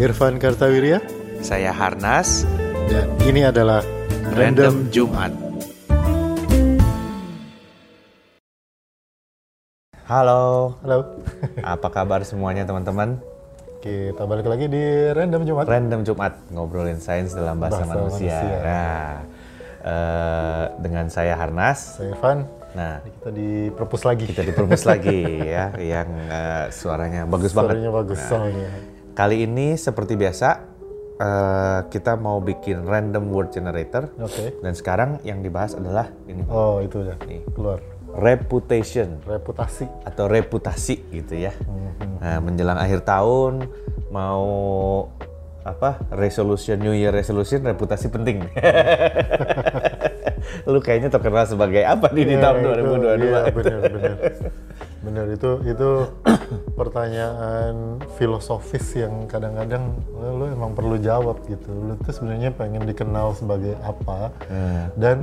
Irfan Kartawirya Saya Harnas, dan ini adalah Random Jumat. Halo, Halo. apa kabar semuanya teman-teman? Kita balik lagi di Random Jumat. Random Jumat, ngobrolin sains dalam bahasa, Bahasa manusia. manusia. Nah, eh, dengan saya Harnas. Saya Irfan. Nah, Kita di perpus lagi. kita di perpus lagi ya, yang eh, suaranya bagus banget. Suaranya bagus soalnya. Kali ini seperti biasa, eh, kita mau bikin random word generator. Oke. Dan sekarang yang dibahas adalah ini, Oh itu ya. Nih. Keluar. reputation. Reputasi. atau reputasi gitu ya. Mhm. Nah, menjelang akhir tahun mau apa resolution New Year resolution reputasi penting. Lu kayaknya terkenal sebagai apa nih di Ya, tahun itu, 2022? Iya benar benar. Benar itu itu pertanyaan filosofis yang kadang-kadang lo, lo emang perlu jawab gitu. Lu tuh sebenarnya pengen dikenal sebagai apa Hmm. dan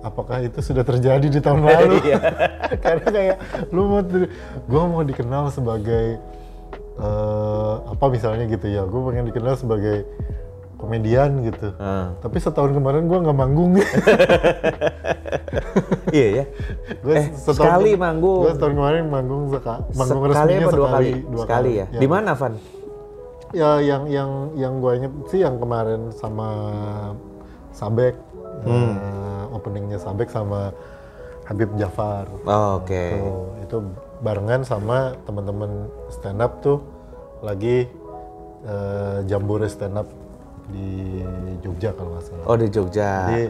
apakah itu sudah terjadi di tahun lalu? Iya. Karena kayak lu mau gue mau dikenal sebagai eh, apa misalnya gitu ya. Gue pengen dikenal sebagai komedian gitu. Hmm. Tapi setahun kemarin gue nggak manggung. iya ya. Gua Eh, sekali manggung. Gue setahun kemarin manggung seka, manggung sekali resminya dua sekali, kali? dua sekali kali. ya. Di mana, Van? Ya yang yang yang gue inget sih yang kemarin sama Sabek, Hmm. eh, openingnya Sabek sama Habib Jafar. Oh, Oke. Tuh, itu barengan sama teman-teman stand up tuh lagi eh, jambore stand up di Jogja kalau nggak salah. Oh di Jogja. Jadi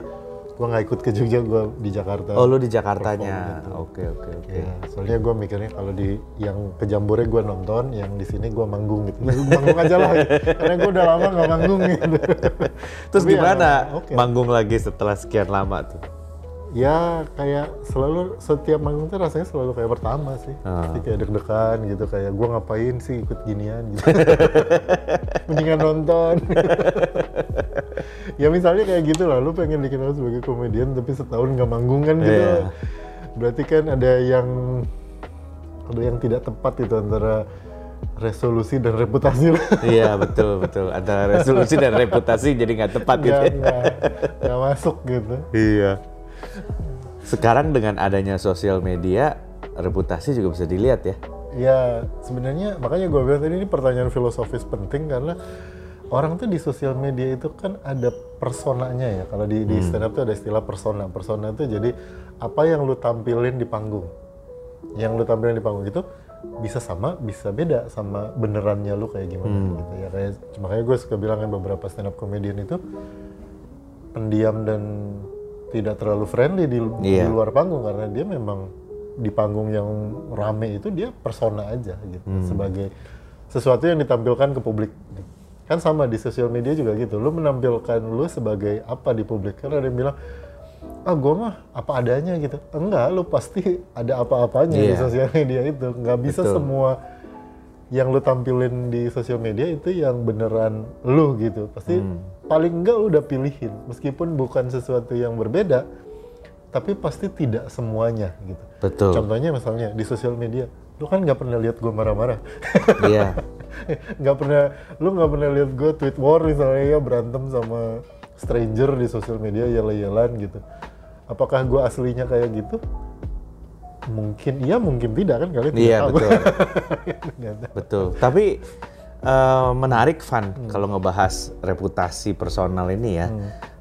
gue nggak ikut ke Jogja, gue di Jakarta. Oh lu di Jakartanya. Gitu. Oke oke oke. Ya, soalnya gue mikirnya kalau di yang ke Jambore gue nonton, yang di sini gue manggung gitu. manggung aja lah, karena gue udah lama nggak manggung gitu. Terus Tapi ya, gimana oke. manggung lagi setelah sekian lama tuh? Ya kayak selalu setiap manggung tuh rasanya selalu kayak pertama sih. Ah. Pasti kayak deg-degan gitu, kayak gue ngapain sih ikut ginian gitu. Mendingan nonton. ya misalnya kayak gitu lah, lu pengen dikenal sebagai komedian tapi setahun nggak manggung kan gitu. Iya. Berarti kan ada yang ada yang tidak tepat itu antara resolusi dan reputasi iya betul betul. Antara resolusi dan reputasi jadi nggak tepat gitu. Nggak, ya. nggak masuk gitu. Iya. Sekarang dengan adanya sosial media, reputasi juga bisa dilihat ya. Ya sebenarnya makanya gue bilang tadi ini pertanyaan filosofis penting karena orang tuh di sosial media itu kan ada personanya ya. Kalau di, di stand up tuh ada istilah persona. Persona itu jadi apa yang lu tampilin di panggung. Yang lu tampilin di panggung itu bisa sama, bisa beda sama benerannya lu kayak gimana gitu ya. Kayak makanya gue suka bilang kan beberapa stand up comedian itu pendiam dan tidak terlalu friendly di, di Iya. luar panggung karena dia memang di panggung yang rame itu dia persona aja gitu sebagai sesuatu yang ditampilkan ke publik kan sama di sosial media juga gitu lu menampilkan lu sebagai apa di publik karena ada yang bilang ah gue mah apa adanya gitu enggak lu pasti ada apa-apanya di Iya. sosial media itu nggak bisa Betul. semua yang lu tampilin di sosial media itu yang beneran lu gitu. Pasti paling enggak lu udah pilihin. Meskipun bukan sesuatu yang berbeda tapi pasti tidak semuanya gitu. Betul. contohnya misalnya di sosial media lu kan nggak pernah lihat gue marah-marah. Iya. nggak pernah lu nggak pernah lihat gue tweet war misalnya ya berantem sama stranger di sosial media yel-yelan gitu. Apakah gue aslinya kayak gitu mungkin iya mungkin tidak kan kalian tidak Iya tahu. betul. Betul. Tapi eh, menarik Van Hmm. kalau ngebahas reputasi personal ini ya.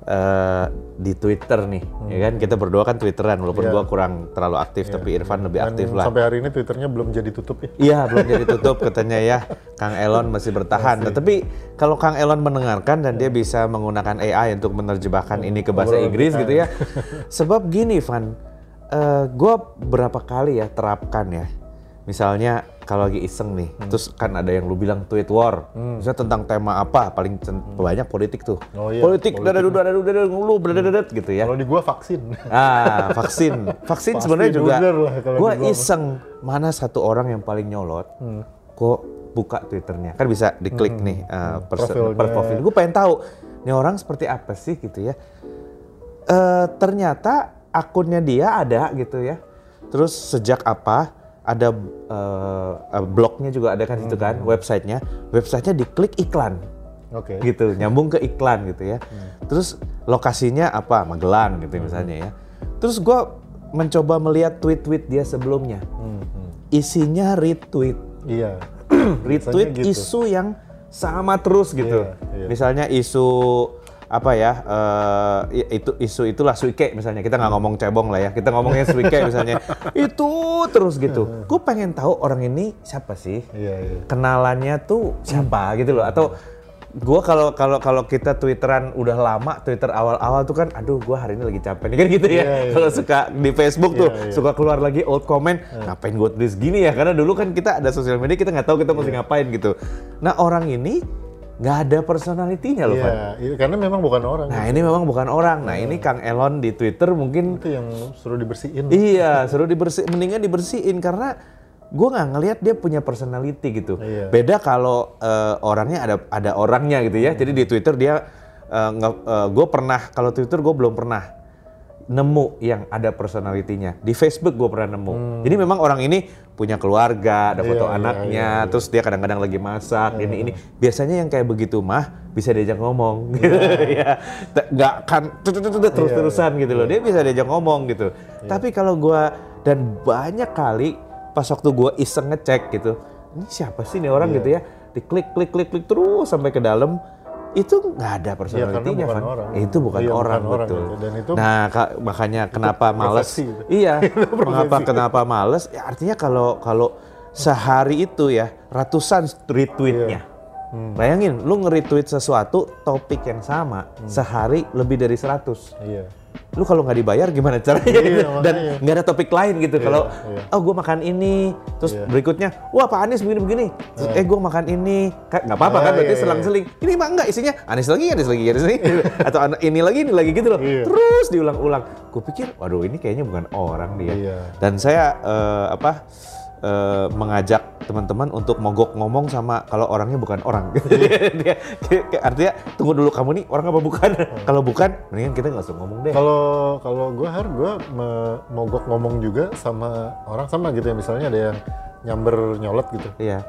eh, di Twitter nih, ya kan kita berdua kan Twitteran walaupun Hmm. Iya. gua kurang terlalu aktif tapi Irfan lebih Dan aktif lah. sampai hari ini twitternya belum jadi tutup ya Iya belum jadi tutup katanya ya Kang Elon masih bertahan. Nah, tapi kalau Kang Elon mendengarkan dan dia bisa menggunakan AI untuk menerjemahkan ini ke bahasa Inggris gitu ya. Sebab gini Van, gue berapa kali ya terapkan ya. Misalnya kalau lagi iseng nih, Hmm. terus kan ada yang lu bilang tweet war, misalnya tentang tema apa, paling cen- banyak politik tuh. Hmm. Oh iya, politik, politik. dadadu, dadadu, dadadu, lu, dadadadat gitu ya. kalau di gua vaksin Ah, vaksin. Vaksin sebenarnya juga lah gua mah. iseng mana satu orang yang paling nyolot. Hmm. Kok buka Twitternya. Kan bisa diklik nih uh, Profilnya. per profil. Gue pengen tahu nih orang seperti apa sih gitu ya. Eh ternyata akunnya dia ada gitu ya. Terus sejak apa? Ada eh, blognya juga ada kan situ kan, websitenya. Websitenya diklik iklan. Oke. gitu nyambung ke iklan gitu ya terus lokasinya apa Magelang gitu misalnya ya terus gua mencoba melihat tweet-tweet dia sebelumnya Hmm, hmm. isinya retweet Iya. retweet gitu. isu yang sama terus gitu. Iya, iya. Misalnya isu apa ya i- itu isu itulah suike misalnya. Kita nggak ngomong cebong lah ya. Kita ngomongnya suike misalnya. Itu terus gitu. Gue pengen tahu orang ini siapa sih? Iya, iya. kenalannya tuh siapa gitu loh. Atau gua kalau kalau kalau kita twitteran udah lama twitter awal-awal tuh kan aduh gua hari ini lagi capek nih kan gitu ya. Iya, iya. kalau suka di Facebook tuh Iya, iya. suka keluar lagi old comment ngapain gua tulis gini ya? Karena dulu kan kita ada sosial media kita nggak tahu kita mesti ngapain gitu. Nah orang ini nggak ada personalitinya loh Van. Iya, iya, karena memang bukan orang. nah ini memang bukan orang nah Iya. ini Kang Elon di Twitter mungkin itu yang suruh dibersihin. Iya, suruh dibersih, mendingan dibersihin karena gue nggak ngelihat dia punya personality gitu. Iya. Beda kalau eh, orangnya ada ada orangnya gitu ya. Jadi di Twitter dia gue pernah kalau Twitter gue belum pernah nemu yang ada personalitinya. Di Facebook gue pernah nemu. Jadi memang orang ini punya keluarga, ada foto Hmm. Iya, anaknya, iya, iya. terus dia kadang-kadang lagi masak, ini ini. Biasanya yang kayak begitu mah bisa diajak ngomong, gitu ya. Nggak kan terus-terusan gitu loh. Dia bisa diajak ngomong gitu. Tapi kalau gua dan banyak kali pas waktu gua iseng ngecek gitu, ini siapa sih nih orang gitu ya? Diklik, klik, klik, klik terus sampai ke dalam. Itu nggak ada personalitinya, bukan Van. orang. Itu bukan Iya, bukan orang, orang betul. gitu. Dan itu- nah, Kak, makanya kenapa males? itu. Iya, mengapa kenapa males? Ya artinya kalau kalau sehari itu ya ratusan retweetnya. Hmm. Bayangin, lu nge-retweet sesuatu topik yang sama sehari lebih dari 100. Iya. Lu kalau nggak dibayar gimana caranya? Iya, Dan nggak ada topik lain gitu. kalau iya. oh gue makan ini, terus Iya. berikutnya, wah Pak Anies begini-begini. Terus, eh gue makan ini, nggak apa-apa kan? Ah, Berarti iya, iya. selang-seling. Ini mah enggak isinya Anies lagi, Anies lagi, Anies lagi. Atau ini lagi, ini lagi gitu loh. Iya. Terus diulang-ulang. Gue pikir, waduh ini kayaknya bukan orang dia. Iya. Dan saya eh, apa eh, mengajak teman-teman untuk mogok ngomong sama kalau orangnya bukan orang. Dia- kayak- artinya tunggu dulu kamu nih orang apa bukan? kalau bukan, mendingan kita nggak usah ngomong deh. Kalau kalau gue har gue mogok ngomong juga sama orang sama gitu ya misalnya ada yang nyamber nyolot gitu. Iya.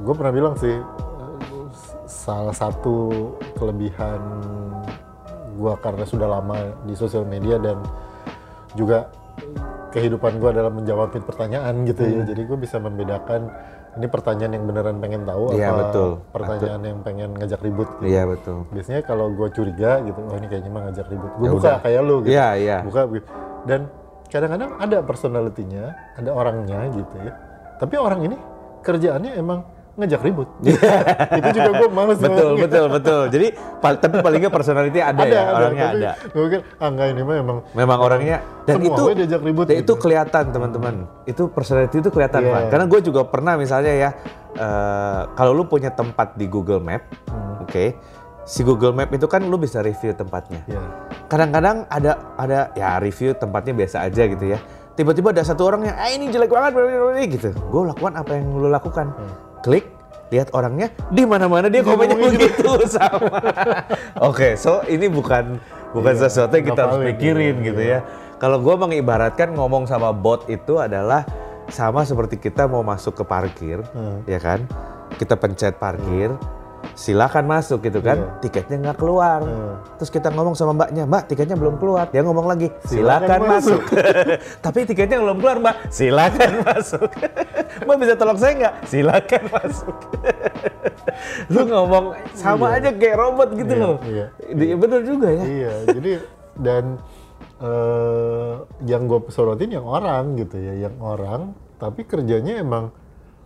gue pernah bilang sih eh, salah satu kelebihan gue karena sudah lama di sosial media dan juga kehidupan gue adalah menjawab pertanyaan gitu ya. Jadi gue bisa membedakan ini pertanyaan yang beneran pengen tahu Iya, apa betul. pertanyaan yang pengen ngajak ribut gitu. Iya betul. Biasanya kalau gue curiga gitu, oh ini kayaknya mah ngajak ribut. Gue Ya buka udah. kayak lu gitu. Iya, iya. Buka gitu. Dan kadang-kadang ada personalitinya, ada orangnya gitu ya. Tapi orang ini kerjaannya emang ngajak ribut. itu juga gue males Betul, ngomongnya. betul, betul. Jadi pal- tapi paling nggak personality ada, ya, orangnya ada. Gue pikir, ah enggak ini mah emang Memang orangnya dan Semua itu diajak ribut dan gitu. itu kelihatan teman-teman. Itu personality itu kelihatan Iya. Van. Karena gue juga pernah misalnya ya eh, kalau lu punya tempat di Google Map, Hmm. oke. Si Google Map itu kan lu bisa review tempatnya. ya kadang-kadang ada ada ya review tempatnya biasa aja gitu ya tiba-tiba ada satu orang yang ah ini jelek banget bla, bla, bla," gitu gue lakukan apa yang lu lakukan klik lihat orangnya di mana-mana dia komennya begitu sama oke so ini bukan bukan Iya, sesuatu yang kita harus pikirin iya, gitu iya. ya kalau gue mengibaratkan ngomong sama bot itu adalah sama seperti kita mau masuk ke parkir Hmm. ya kan kita pencet parkir silakan masuk gitu kan. Iya. tiketnya nggak keluar. Hmm. terus kita ngomong sama mbaknya mbak tiketnya belum keluar. Dia ngomong lagi silakan, Silakan masuk, tapi tiketnya belum keluar mbak. Silakan masuk. Mbak bisa tolong saya nggak? Silakan masuk. Lu ngomong sama aja kayak robot gitu Iya, loh. iya. Di- bener juga ya. Iya jadi dan eh, yang gue sorotin yang orang gitu ya yang orang tapi kerjanya emang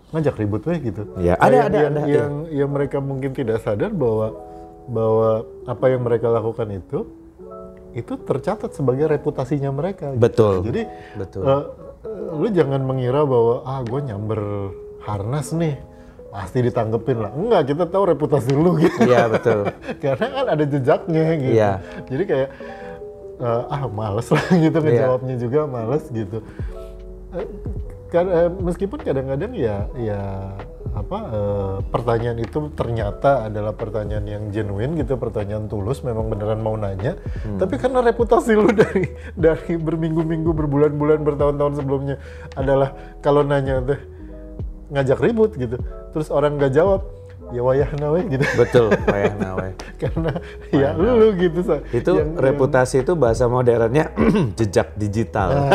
ngajak ribut weh gitu Iya, Kayak ada, yang, ada, yang, ada, yang, yang mereka mungkin tidak sadar bahwa bahwa apa yang mereka lakukan itu itu tercatat sebagai reputasinya mereka gitu. Betul. jadi Betul. eh, lu jangan mengira bahwa ah gue nyamber harnas nih pasti ditanggepin lah enggak kita tahu reputasi lu gitu iya betul karena kan ada jejaknya gitu. Iya. Jadi kayak eh, ah males lah gitu Iya. ngejawabnya juga males gitu. Meskipun kadang-kadang ya ya apa eh, pertanyaan itu ternyata adalah pertanyaan yang genuine gitu, pertanyaan tulus memang beneran mau nanya. Hmm. Tapi karena reputasi lu dari dari berminggu-minggu, berbulan-bulan, bertahun-tahun sebelumnya adalah kalau nanya tuh ngajak ribut gitu. Terus orang nggak jawab, ya wayahna we gitu Betul, Wayah Nawe. karena ya lu gitu Sa. Itu Yang- reputasi itu bahasa modernnya jejak digital.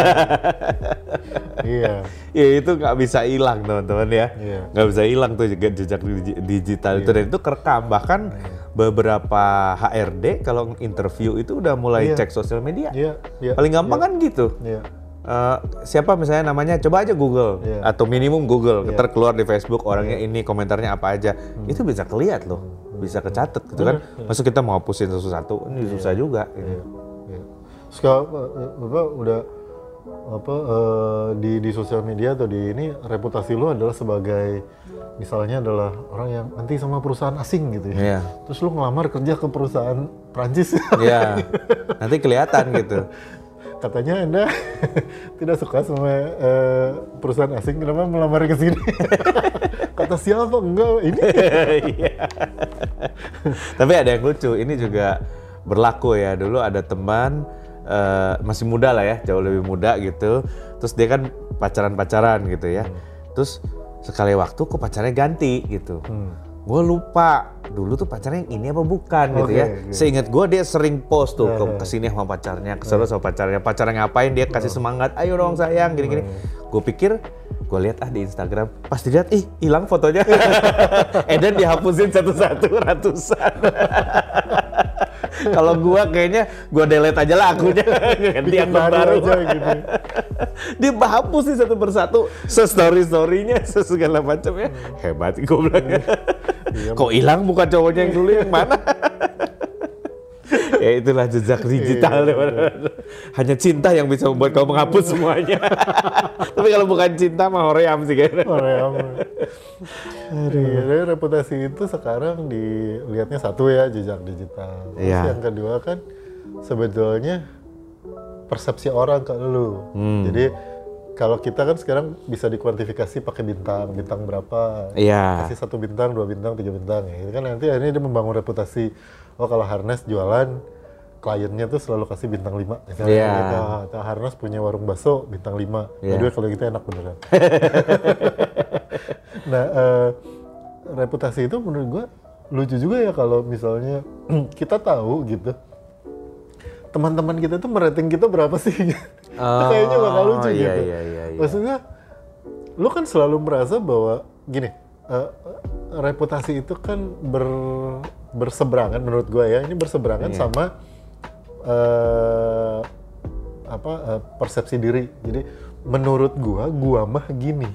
iya ya itu nggak bisa hilang teman-teman ya. Iya. Nggak bisa hilang tuh jejak digi- digital itu dan itu kerekam bahkan beberapa HRD kalau interview itu udah mulai Iya. cek sosial media. iya iya Paling gampang kan gitu. iya Eh, siapa misalnya namanya? Coba aja Google. Iya. atau minimum Google. Ntar keluar di Facebook orangnya ini komentarnya apa aja. Itu bisa keliat loh. Bisa kecatet gitu kan. Masuk kita mau hapusin satu-satu ini susah juga gitu. Terus kalau, eh, apa udah apa eh, di di sosial media atau di ini reputasi lu adalah sebagai misalnya adalah orang yang nanti sama perusahaan asing gitu ya. Iya. Terus lu ngelamar kerja ke perusahaan Prancis. Iya. nanti kelihatan gitu Katanya Anda tidak suka sama eh, perusahaan asing, kenapa melamar ke sini? Kata siapa? Enggak, ini. Iya. Tapi ada yang lucu, ini juga berlaku ya. Dulu ada teman eh, masih muda lah ya, jauh lebih muda gitu. Terus dia kan pacaran-pacaran gitu ya. Terus sekali waktu kok pacarnya ganti gitu. Gue lupa dulu tuh pacarnya yang ini apa bukan gitu Oke, ya. oke. Seingat gue dia sering post tuh ke ke sini sama pacarnya, ke sana sama pacarnya. Pacarnya ngapain dia kasih semangat, ayo dong sayang gini-gini. Gue pikir gue lihat ah di Instagram, pas dilihat ih hilang fotonya. Edan dihapusin satu-satu ratusan. Kalau gua kayaknya gua delete aja lah akunnya, ganti Bikin akun baru baru. aja gitu. Dia hapus sih satu persatu, se-story storynya, segala macam ya. Hebat gue bilang. Iya. Kok hilang bukan cowoknya yang dulu yang mana? ya itulah jejak digital. Hanya cinta yang bisa membuat kau menghapus semuanya. Tapi kalau bukan cinta mah hoream sih. Iya, jadi reputasi itu sekarang dilihatnya satu ya jejak digital. Terus Iya. yang kedua kan sebetulnya persepsi orang ke lu. Hmm. Jadi kalau kita kan sekarang bisa dikuantifikasi pakai bintang, bintang berapa? Iya. Kasih satu bintang, dua bintang, tiga bintang. Ya, kan nanti akhirnya dia membangun reputasi. Oh kalau Harness jualan, kliennya tuh selalu kasih bintang 5 misalnya Iya. gitu. Atau Harness punya warung bakso bintang 5. Iya. By the way, kalau gitu enak beneran. nah, eh, reputasi itu menurut gua lucu juga ya kalau misalnya kita tahu gitu. Teman-teman kita tuh merating kita berapa sih? Itu kayaknya bakal lucu Oh, iya, gitu. iya, iya, iya. Maksudnya lu kan selalu merasa bahwa gini, eh, reputasi itu kan ber, berseberangan menurut gua ya. Ini berseberangan Iya. sama eh, apa eh, persepsi diri. Jadi menurut gua, gua mah gini.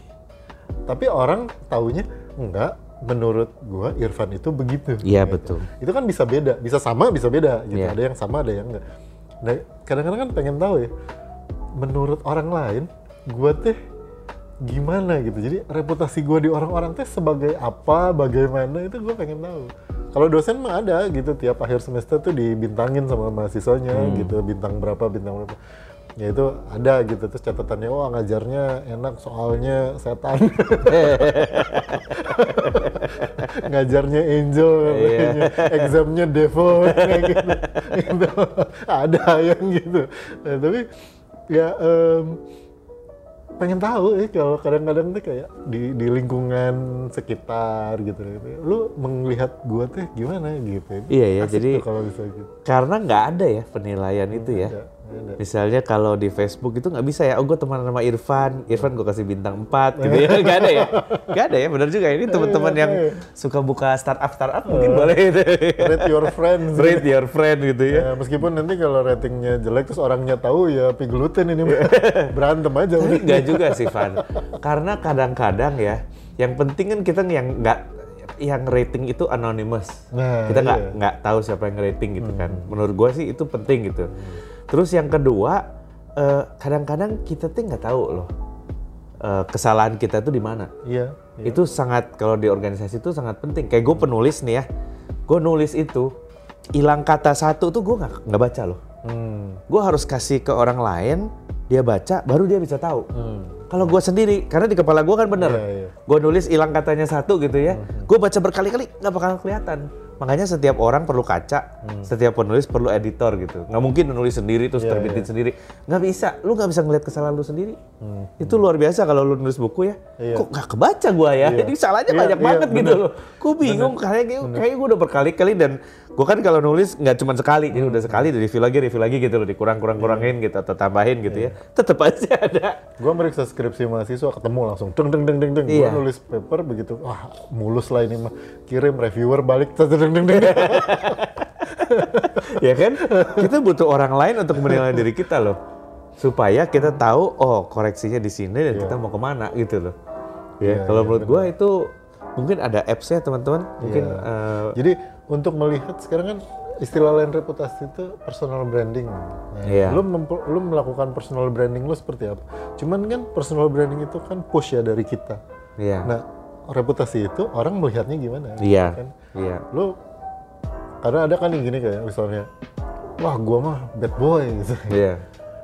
Tapi orang taunya enggak. Menurut gua Irfan itu begitu. Iya Gitu. betul. Itu kan bisa beda, bisa sama, bisa beda. Gitu. Iya. Ada yang sama, ada yang enggak. Nah, kadang-kadang kan pengen tahu ya. Menurut orang lain, gua teh gimana gitu. Jadi reputasi gua di orang-orang teh sebagai apa, bagaimana itu gua pengen tahu. Kalau dosen mah ada gitu tiap akhir semester tuh dibintangin sama mahasiswanya gitu, bintang berapa, bintang berapa. Ya itu ada gitu terus catatannya wah ngajarnya enak soalnya setan. ngajarnya angel katanya. examnya devil kayak gitu. Gitu. ada yang gitu. Nah, tapi ya em, pengen tahu ya kalau kadang-kadang tuh kayak di di lingkungan sekitar gitu, gitu. Lu melihat gua tuh gimana gitu. Iya ya, jadi kalau bisa gitu. karena nggak ada ya penilaian itu ya. Ada. Misalnya kalau di Facebook itu nggak bisa ya, oh gue teman sama Irfan, Irfan gue kasih bintang 4 gitu ya, nggak ada ya, nggak ada ya, benar juga ini teman-teman yang suka buka startup startup mungkin boleh itu, Rate your friends. rate your friend gitu ya. Ya, meskipun nanti kalau ratingnya jelek terus orangnya tahu ya pi gluten ini berantem aja. Nggak juga sih Van, karena kadang-kadang ya, yang penting kan kita yang nggak yang rating itu anonymous, Nah, kita nggak iya. nggak tahu siapa yang rating gitu kan. Menurut gua sih itu penting gitu. Terus yang kedua, eh, kadang-kadang kita tuh nggak tahu loh eh, kesalahan kita tuh di mana. Iya. Itu sangat kalau di organisasi itu sangat penting. Kayak gue penulis nih ya, gue nulis itu hilang kata satu tuh gue nggak nggak baca loh. Hmm. Gue harus kasih ke orang lain, dia baca, baru dia bisa tahu. Kalau gue sendiri, karena di kepala gue kan bener, Hmm. Iya, iya. gue nulis hilang katanya satu gitu ya, gue baca berkali-kali nggak bakal kelihatan. Makanya setiap orang perlu kaca, setiap penulis perlu editor gitu. Nggak mungkin nulis sendiri terus Iya, terbitin sendiri. Nggak bisa, lu nggak bisa ngeliat kesalahan lu sendiri. Itu luar biasa kalau lu nulis buku ya. Hmm. Iya. Kok nggak kebaca gua ya? Iya. Jadi salahnya Iya, banyak iya, banget gitu bener. loh. Gue bingung kayaknya kayak gue udah berkali-kali dan gue kan kalau nulis nggak cuma sekali, jadi udah sekali di review lagi, review lagi gitu loh, dikurang-kurang-kurangin gitu, atau tambahin gitu Iya. ya. Tetap aja ada. Gue meriksa skripsi mahasiswa ketemu langsung deng deng deng deng deng. Gue Iya. nulis paper begitu, wah mulus lah ini mah. Kirim reviewer balik deng deng deng deng. ya kan? Kita butuh orang lain untuk menilai diri kita loh. Supaya kita tahu, oh koreksinya di sini dan kita mau ke mana gitu loh. Ya, Iya, kalau iya, menurut gua itu mungkin ada apps-nya teman-teman. Mungkin Iya. eh, Jadi untuk melihat sekarang kan istilah lain reputasi itu personal branding. Nah, Iya. lu, memper- lu melakukan personal branding lu seperti apa? Cuman kan personal branding itu kan push ya dari kita. iya. Nah, reputasi itu orang melihatnya gimana? Iya. Kan? Iya. Lu karena ada kan yang gini kayak misalnya, wah gua mah bad boy gitu. Iya.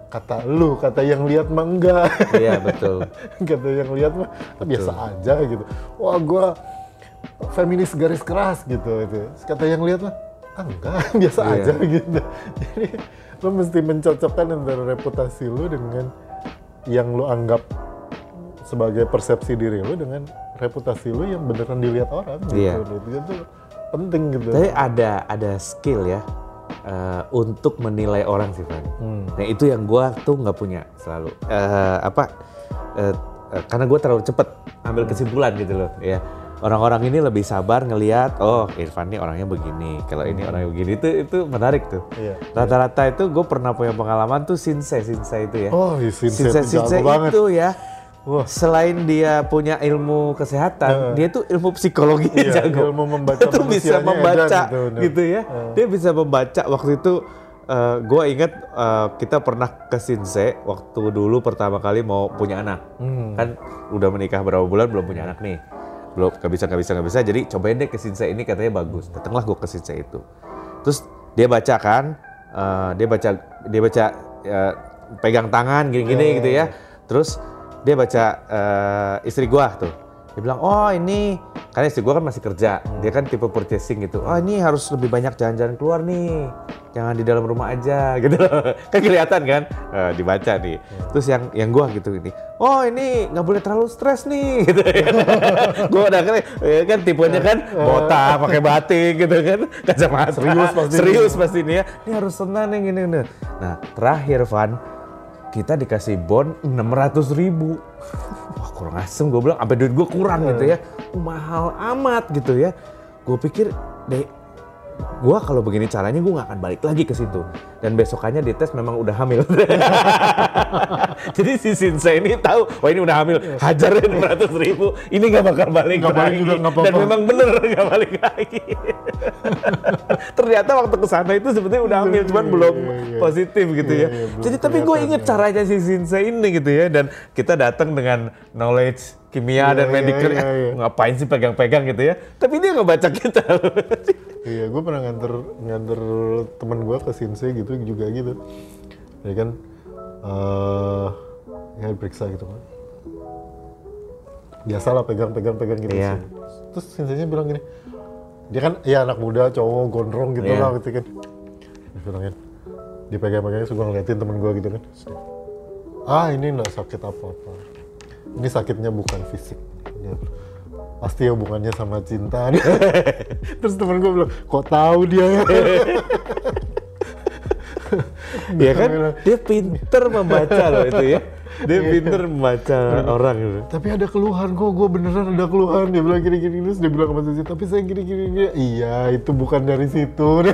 Kata lu, kata yang lihat mah enggak. Iya, betul. kata yang lihat mah "Ah, biasa aja gitu. Wah gua feminis garis keras gitu itu. Kata yang lihat mah ah, enggak biasa Iya. aja gitu. Jadi lu mesti mencocokkan antara reputasi lu dengan yang lu anggap sebagai persepsi diri lu dengan reputasi lu yang beneran dilihat orang gitu. Iya. Itu, penting gitu. Tapi ada ada skill ya eh, untuk menilai orang sih, Van. Hmm. Nah itu yang gua tuh nggak punya selalu. Eh, apa? eh, eh, karena gue terlalu cepet ambil kesimpulan gitu loh. Ya orang-orang ini lebih sabar ngelihat, oh Irfan ini orangnya begini. Kalau ini orangnya begini itu itu menarik tuh. Iya. Rata-rata itu gue pernah punya pengalaman tuh sinse sinse itu ya. Oh, iya, Sinse sinse itu sinse banget. ya. Wah. Selain dia punya ilmu kesehatan, dia tuh ilmu psikologi Iya, jago. ilmu membaca Itu bisa manusianya membaca gitu, gitu ya. Dia bisa membaca waktu itu gue ingat eh, kita pernah ke Sinse waktu dulu pertama kali mau punya anak. Hmm. Kan udah menikah berapa bulan belum punya anak nih. Belum nggak bisa nggak bisa nggak bisa. Jadi cobain deh ke Sinse ini katanya bagus. Datanglah gue ke Sinse itu. Terus dia baca kan, eh, dia baca dia baca eh, pegang tangan gini-gini gitu ya. Terus dia baca eh, istri gua tuh. Dia bilang, oh ini, karena istri gua kan masih kerja. Dia kan tipe purchasing gitu. Oh ini harus lebih banyak jalan-jalan keluar nih. Jangan di dalam rumah aja gitu loh. Kan kelihatan kan? Eh, dibaca nih. Terus yang yang gua gitu ini. Oh ini nggak boleh terlalu stres nih gitu. gua udah kan, ya kan tipenya kan botak, pakai batik gitu kan. Kacamata. Serius pasti. Serius pasti nih ya. Ini harus senang nih gini. gini. Nah terakhir Van, kita dikasih bon 600 ribu. Wah kurang asem gue bilang, sampai duit gue kurang gitu ya. Mahal amat gitu ya. Gue pikir, deh, gue kalau begini caranya gue gak akan balik lagi ke situ. Dan besokannya dites memang udah hamil. Jadi si Sinsa ini tahu, wah ini udah hamil, hajarin 600 ribu, ini gak bakal balik Nggak balik lagi. juga, nggak Dan memang bener gak balik lagi. Ternyata waktu ke sana itu sebetulnya udah hamil, cuman belum iya, iya. positif gitu Iya, ya. iya, belum Jadi tapi gue inget ya. caranya si Sinse ini gitu ya, dan kita datang dengan knowledge kimia Iya, dan iya, medical, iya, iya. ngapain sih pegang-pegang gitu ya? Tapi dia ngebaca kita. Iya, gue pernah nganter nganter temen gue ke Sinse gitu juga gitu. Ya kan, eh ya periksa gitu kan. Biasalah pegang-pegang-pegang gitu. Iya. sih. Terus Sinse-nya bilang gini, dia kan ya anak muda, cowok, gondrong gitu Iya. lah gitu kan. Dia bilang kan, dipegang-pegangnya suka ngeliatin temen gue gitu kan. Dia, Ah ini nggak sakit apa-apa. Ini sakitnya bukan fisik. Dia, pasti hubungannya sama cinta. Terus temen gue bilang, kok tahu dia ya? ya kan? Dia pinter membaca loh itu ya. Dia pinter membaca orang gitu. Tapi ada keluhan kok, gue beneran ada keluhan. Dia bilang gini-gini, terus dia bilang sama Susi, tapi saya gini-gini. Dia, iya, itu bukan dari situ.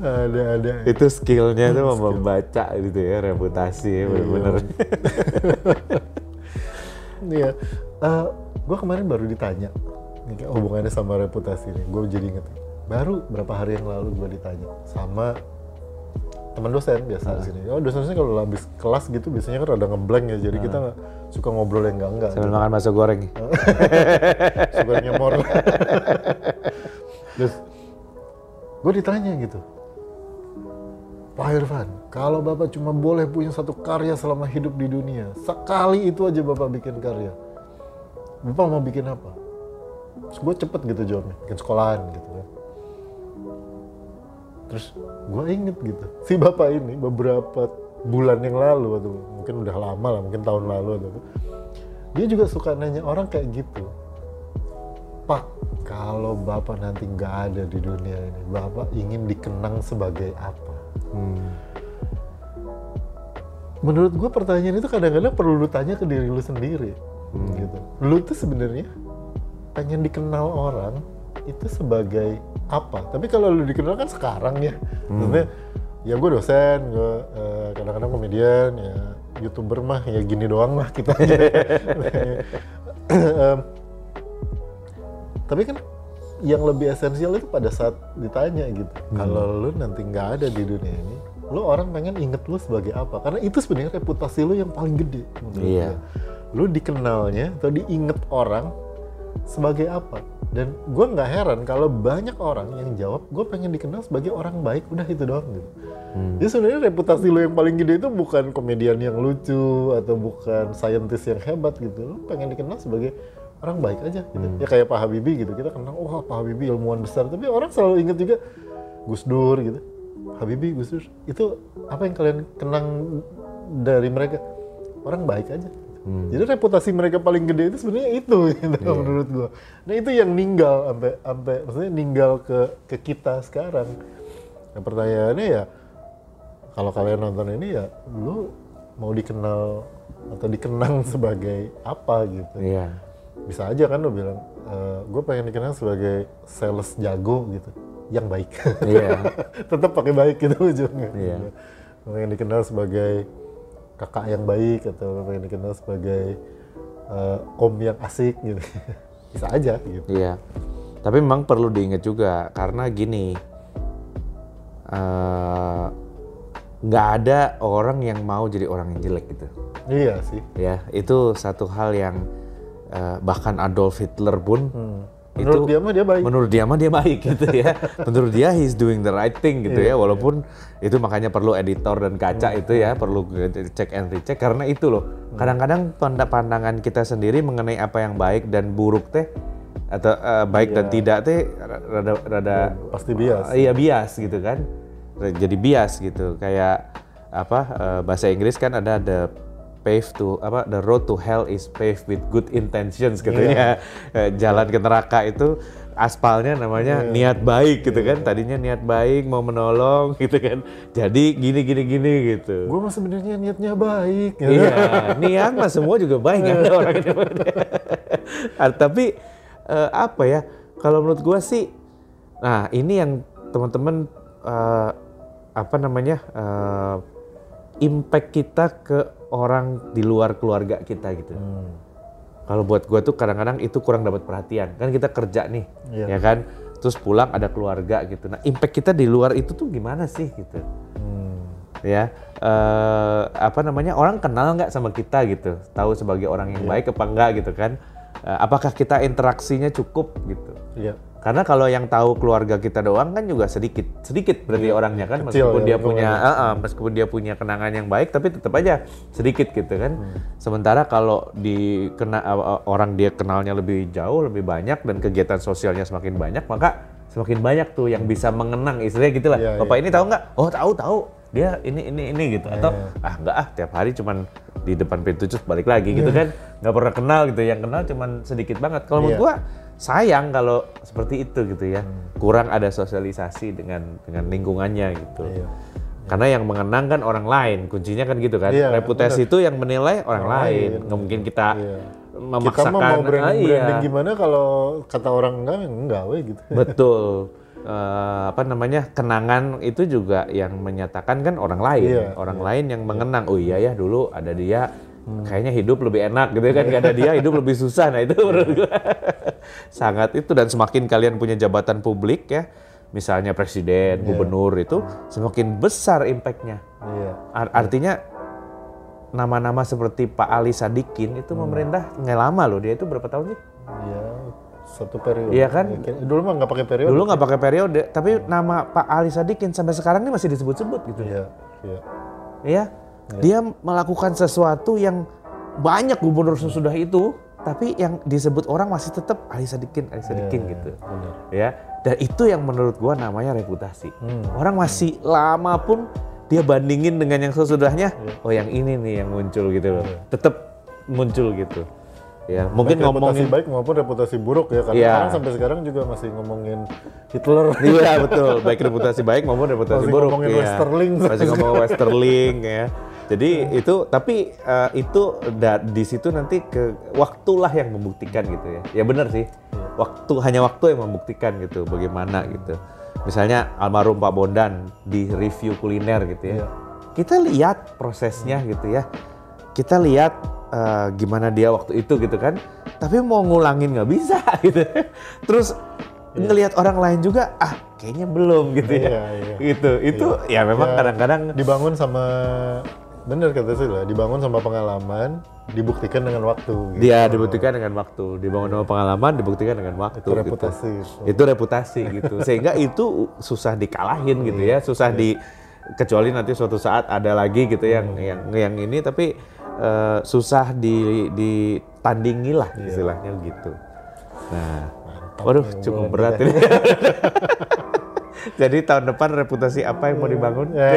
ada, ada. Itu skillnya tuh membaca gitu ya, reputasi ya bener-bener. Iya, gue kemarin baru ditanya ini hubungannya sama reputasi ini. Gue jadi inget. Baru berapa hari yang lalu gue ditanya sama teman dosen biasa di sini. Oh dosen-dosen kalau habis kelas gitu biasanya kan ada ngeblank ya. Jadi kita nggak suka ngobrol yang enggak enggak. Sambil makan bakso goreng. suka nyemor. Terus gue ditanya gitu. Pak Irfan, kalau Bapak cuma boleh punya satu karya selama hidup di dunia, sekali itu aja Bapak bikin karya. Bapak mau bikin apa? terus gue cepet gitu jawabnya bikin sekolahan gitu kan terus gue inget gitu si bapak ini beberapa bulan yang lalu atau mungkin udah lama lah mungkin tahun lalu atau dia juga suka nanya orang kayak gitu pak kalau bapak nanti nggak ada di dunia ini bapak ingin dikenang sebagai apa Hmm. Menurut gue pertanyaan itu kadang-kadang perlu lu tanya ke diri lu sendiri Hmm. gitu lu tuh sebenarnya pengen dikenal orang itu sebagai apa tapi kalau lu dikenal kan sekarang ya Hmm. maksudnya ya gue dosen gue eh, kadang-kadang komedian ya youtuber mah ya gini doang lah kita Em, tapi kan yang lebih esensial itu pada saat ditanya gitu Hmm. kalau lu nanti nggak ada di dunia ini lu orang pengen inget lu sebagai apa? Karena itu sebenarnya reputasi lu yang paling gede menurut Iya. gue. lu dikenalnya atau diinget orang sebagai apa? Dan gue nggak heran kalau banyak orang yang jawab gue pengen dikenal sebagai orang baik. Udah itu doang gitu. Hmm. jadi sebenarnya reputasi lu yang paling gede itu bukan komedian yang lucu atau bukan saintis yang hebat gitu. Lu pengen dikenal sebagai orang baik aja gitu. Ya kayak Pak Habibie gitu. Kita kenal wah Pak Habibie ilmuwan besar. Tapi orang selalu inget juga Gus Dur gitu Habibie Gus Dur itu apa yang kalian kenang dari mereka orang baik aja Hmm. jadi reputasi mereka paling gede itu sebenarnya itu gitu, menurut gua. Nah itu yang ninggal sampai sampai maksudnya ninggal ke ke kita sekarang. Nah pertanyaannya ya kalau kalian nonton ini ya lu mau dikenal atau dikenang sebagai apa gitu. Iya. Bisa aja kan lu bilang gue pengen dikenal sebagai sales jago gitu, yang baik. Iya. Tetap pakai baik gitu ujungnya. Iya. Pengen dikenal sebagai kakak yang baik atau pengen dikenal sebagai eh, om yang asik gitu. Bisa aja gitu. Iya. Tapi memang perlu diingat juga karena gini, eh, nggak ada orang yang mau jadi orang yang jelek gitu. Iya sih. Ya, itu satu hal yang eh, bahkan Adolf Hitler pun Menurut itu dia mah dia baik. menurut dia mah dia baik gitu ya. menurut dia he's doing the right thing gitu Iya, ya. Walaupun itu makanya perlu editor dan kaca itu ya, perlu cek and recheck karena itu loh. Kadang-kadang panda- pandangan kita sendiri mengenai apa yang baik dan buruk teh atau eh, baik dan tidak teh rada rada Pasti bias. iya bias gitu kan. Jadi bias gitu. Kayak apa eh, bahasa Inggris kan ada the pave to apa the road to hell is paved with good intentions katanya Eh, jalan ke neraka itu aspalnya namanya niat baik gitu kan. Tadinya niat baik mau menolong gitu kan. Jadi gini gini gini gitu. Gue mah sebenarnya niatnya baik. gitu. iya niat mah semua juga baik kan orang Ah, tapi eh, apa ya kalau menurut gua sih nah ini yang teman-teman eh, apa namanya eh, impact kita ke orang di luar keluarga kita gitu. Hmm. kalau buat gua tuh kadang-kadang itu kurang dapat perhatian. Kan kita kerja nih Iya. ya kan? Terus pulang ada keluarga gitu. Nah impact kita di luar itu tuh gimana sih gitu? Hmm. ya eh, apa namanya? Orang kenal nggak sama kita gitu? Tahu sebagai orang yang baik apa enggak gitu kan? Eh, apakah kita interaksinya cukup gitu? Iya. Karena kalau yang tahu keluarga kita doang kan juga sedikit sedikit berarti orangnya kan Kecil meskipun ya dia punya eh, eh, meskipun dia punya kenangan yang baik tapi tetap aja sedikit gitu kan. Sementara kalau di kena eh, orang dia kenalnya lebih jauh lebih banyak dan kegiatan sosialnya semakin banyak maka semakin banyak tuh yang bisa mengenang istilahnya gitulah Iya, bapak ini tahu nggak? Oh tahu tahu. Dia ini ini ini gitu. Atau ah enggak ah tiap hari cuman di depan pintu terus balik lagi gitu kan. Nggak pernah kenal gitu. Yang kenal cuman sedikit banget. Kalau menurut Iya. gua sayang kalau seperti itu gitu ya. Kurang ada sosialisasi dengan dengan lingkungannya gitu. Iya. karena yang mengenang kan orang lain kuncinya kan gitu kan. Iya, reputasi itu yang menilai orang, Orang lain. nggak mungkin kita Iya. memaksakan Kita mau branding, Ah, iya. branding gimana kalau kata orang enggak, enggak weh gitu. betul. Eh, apa namanya kenangan itu juga yang menyatakan kan orang lain. Iya, orang lain yang mengenang oh iya ya dulu ada dia kayaknya hidup lebih enak gitu kan ada dia hidup lebih susah nah itu menurut gua sangat itu dan semakin kalian punya jabatan publik ya misalnya presiden gubernur itu semakin besar impactnya Iya. Ar- artinya nama-nama seperti Pak Ali Sadikin itu memerintah nggak lama loh dia itu berapa tahun sih Iya. Satu periode. Iya kan? Dulu mah nggak pakai periode. Dulu nggak pakai periode, tapi nama Pak Ali Sadikin sampai sekarang ini masih disebut-sebut gitu. Iya. Iya. Iya. Dia melakukan sesuatu yang banyak gubernur sesudah itu tapi yang disebut orang masih tetap Ali Sadikin, Ali Sadikin Iya, gitu. benar. Ya. Dan itu yang menurut gua namanya reputasi. Hmm. Orang masih lama pun dia bandingin dengan yang sesudahnya, oh yang ini nih yang muncul gitu loh. Iya. Tetap muncul gitu. Ya, mungkin Baik ngomongin reputasi baik maupun reputasi buruk ya karena Iya. orang sampai sekarang juga masih ngomongin Hitler Iya betul, baik reputasi baik maupun reputasi Masih buruk. ngomongin iya. Westerling. Masih ngomong Westerling ya. Jadi itu tapi eh, itu da- di situ nanti ke waktulah yang membuktikan gitu ya. Ya benar sih. Waktu hanya waktu yang membuktikan gitu bagaimana gitu. Misalnya almarhum Pak Bondan di review kuliner gitu ya. Iya. Kita lihat prosesnya gitu ya. Kita lihat eh, gimana dia waktu itu gitu kan. Tapi mau ngulangin nggak bisa gitu. Terus ngelihat orang lain juga ah kayaknya belum gitu ya. Iya, iya. Gitu. Itu ya memang Ya, kadang-kadang dibangun sama bener kata sih lah dibangun sama pengalaman dibuktikan dengan waktu gitu. dia dibuktikan dengan waktu, dibangun sama pengalaman, dibuktikan dengan waktu. itu reputasi Gitu. itu. Itu reputasi gitu. Sehingga itu susah dikalahin gitu ya, susah di kecuali nanti suatu saat ada lagi gitu yang yang yang ini tapi eh, susah di ditandingi lah istilahnya gitu. Nah, waduh cukup berat ini. Jadi tahun depan reputasi apa yang mau dibangun? Ya,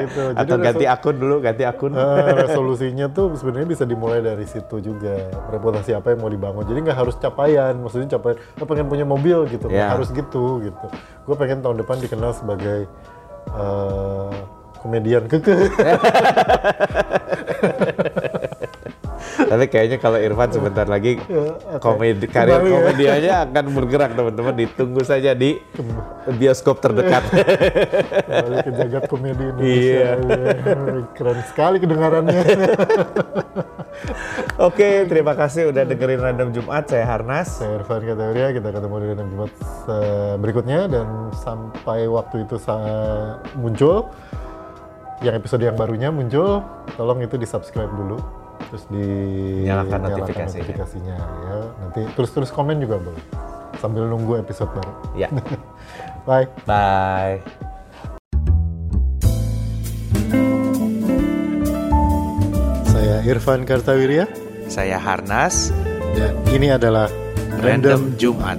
itu. Jadi Atau ganti akun dulu, ganti akun. Eh, resolusinya tuh sebenarnya bisa dimulai dari situ juga reputasi apa yang mau dibangun jadi nggak harus capaian maksudnya capaian lo pengen punya mobil gitu Ya. harus gitu gitu gue pengen tahun depan dikenal sebagai eh, komedian keke Tapi kayaknya kalau Irfan sebentar lagi oke. komedi karir Kembali ya. komedianya akan bergerak teman-teman. Ditunggu saja di bioskop terdekat. kembali ke jagat komedi Indonesia Iya. Keren sekali kedengarannya Oke, terima kasih udah dengerin Random Jumat. Saya Harnas. saya Irfan Kategoria kita ketemu di dalam Jumat eh, berikutnya dan sampai waktu itu sa- muncul yang episode yang barunya muncul tolong itu di subscribe dulu terus di Nyalakan notifikasinya. notifikasinya ya nanti terus terus komen juga boleh sambil nunggu episode baru Ya, bye bye. saya Irfan Kartawirya Saya Harnas. dan ini adalah Random Jumat.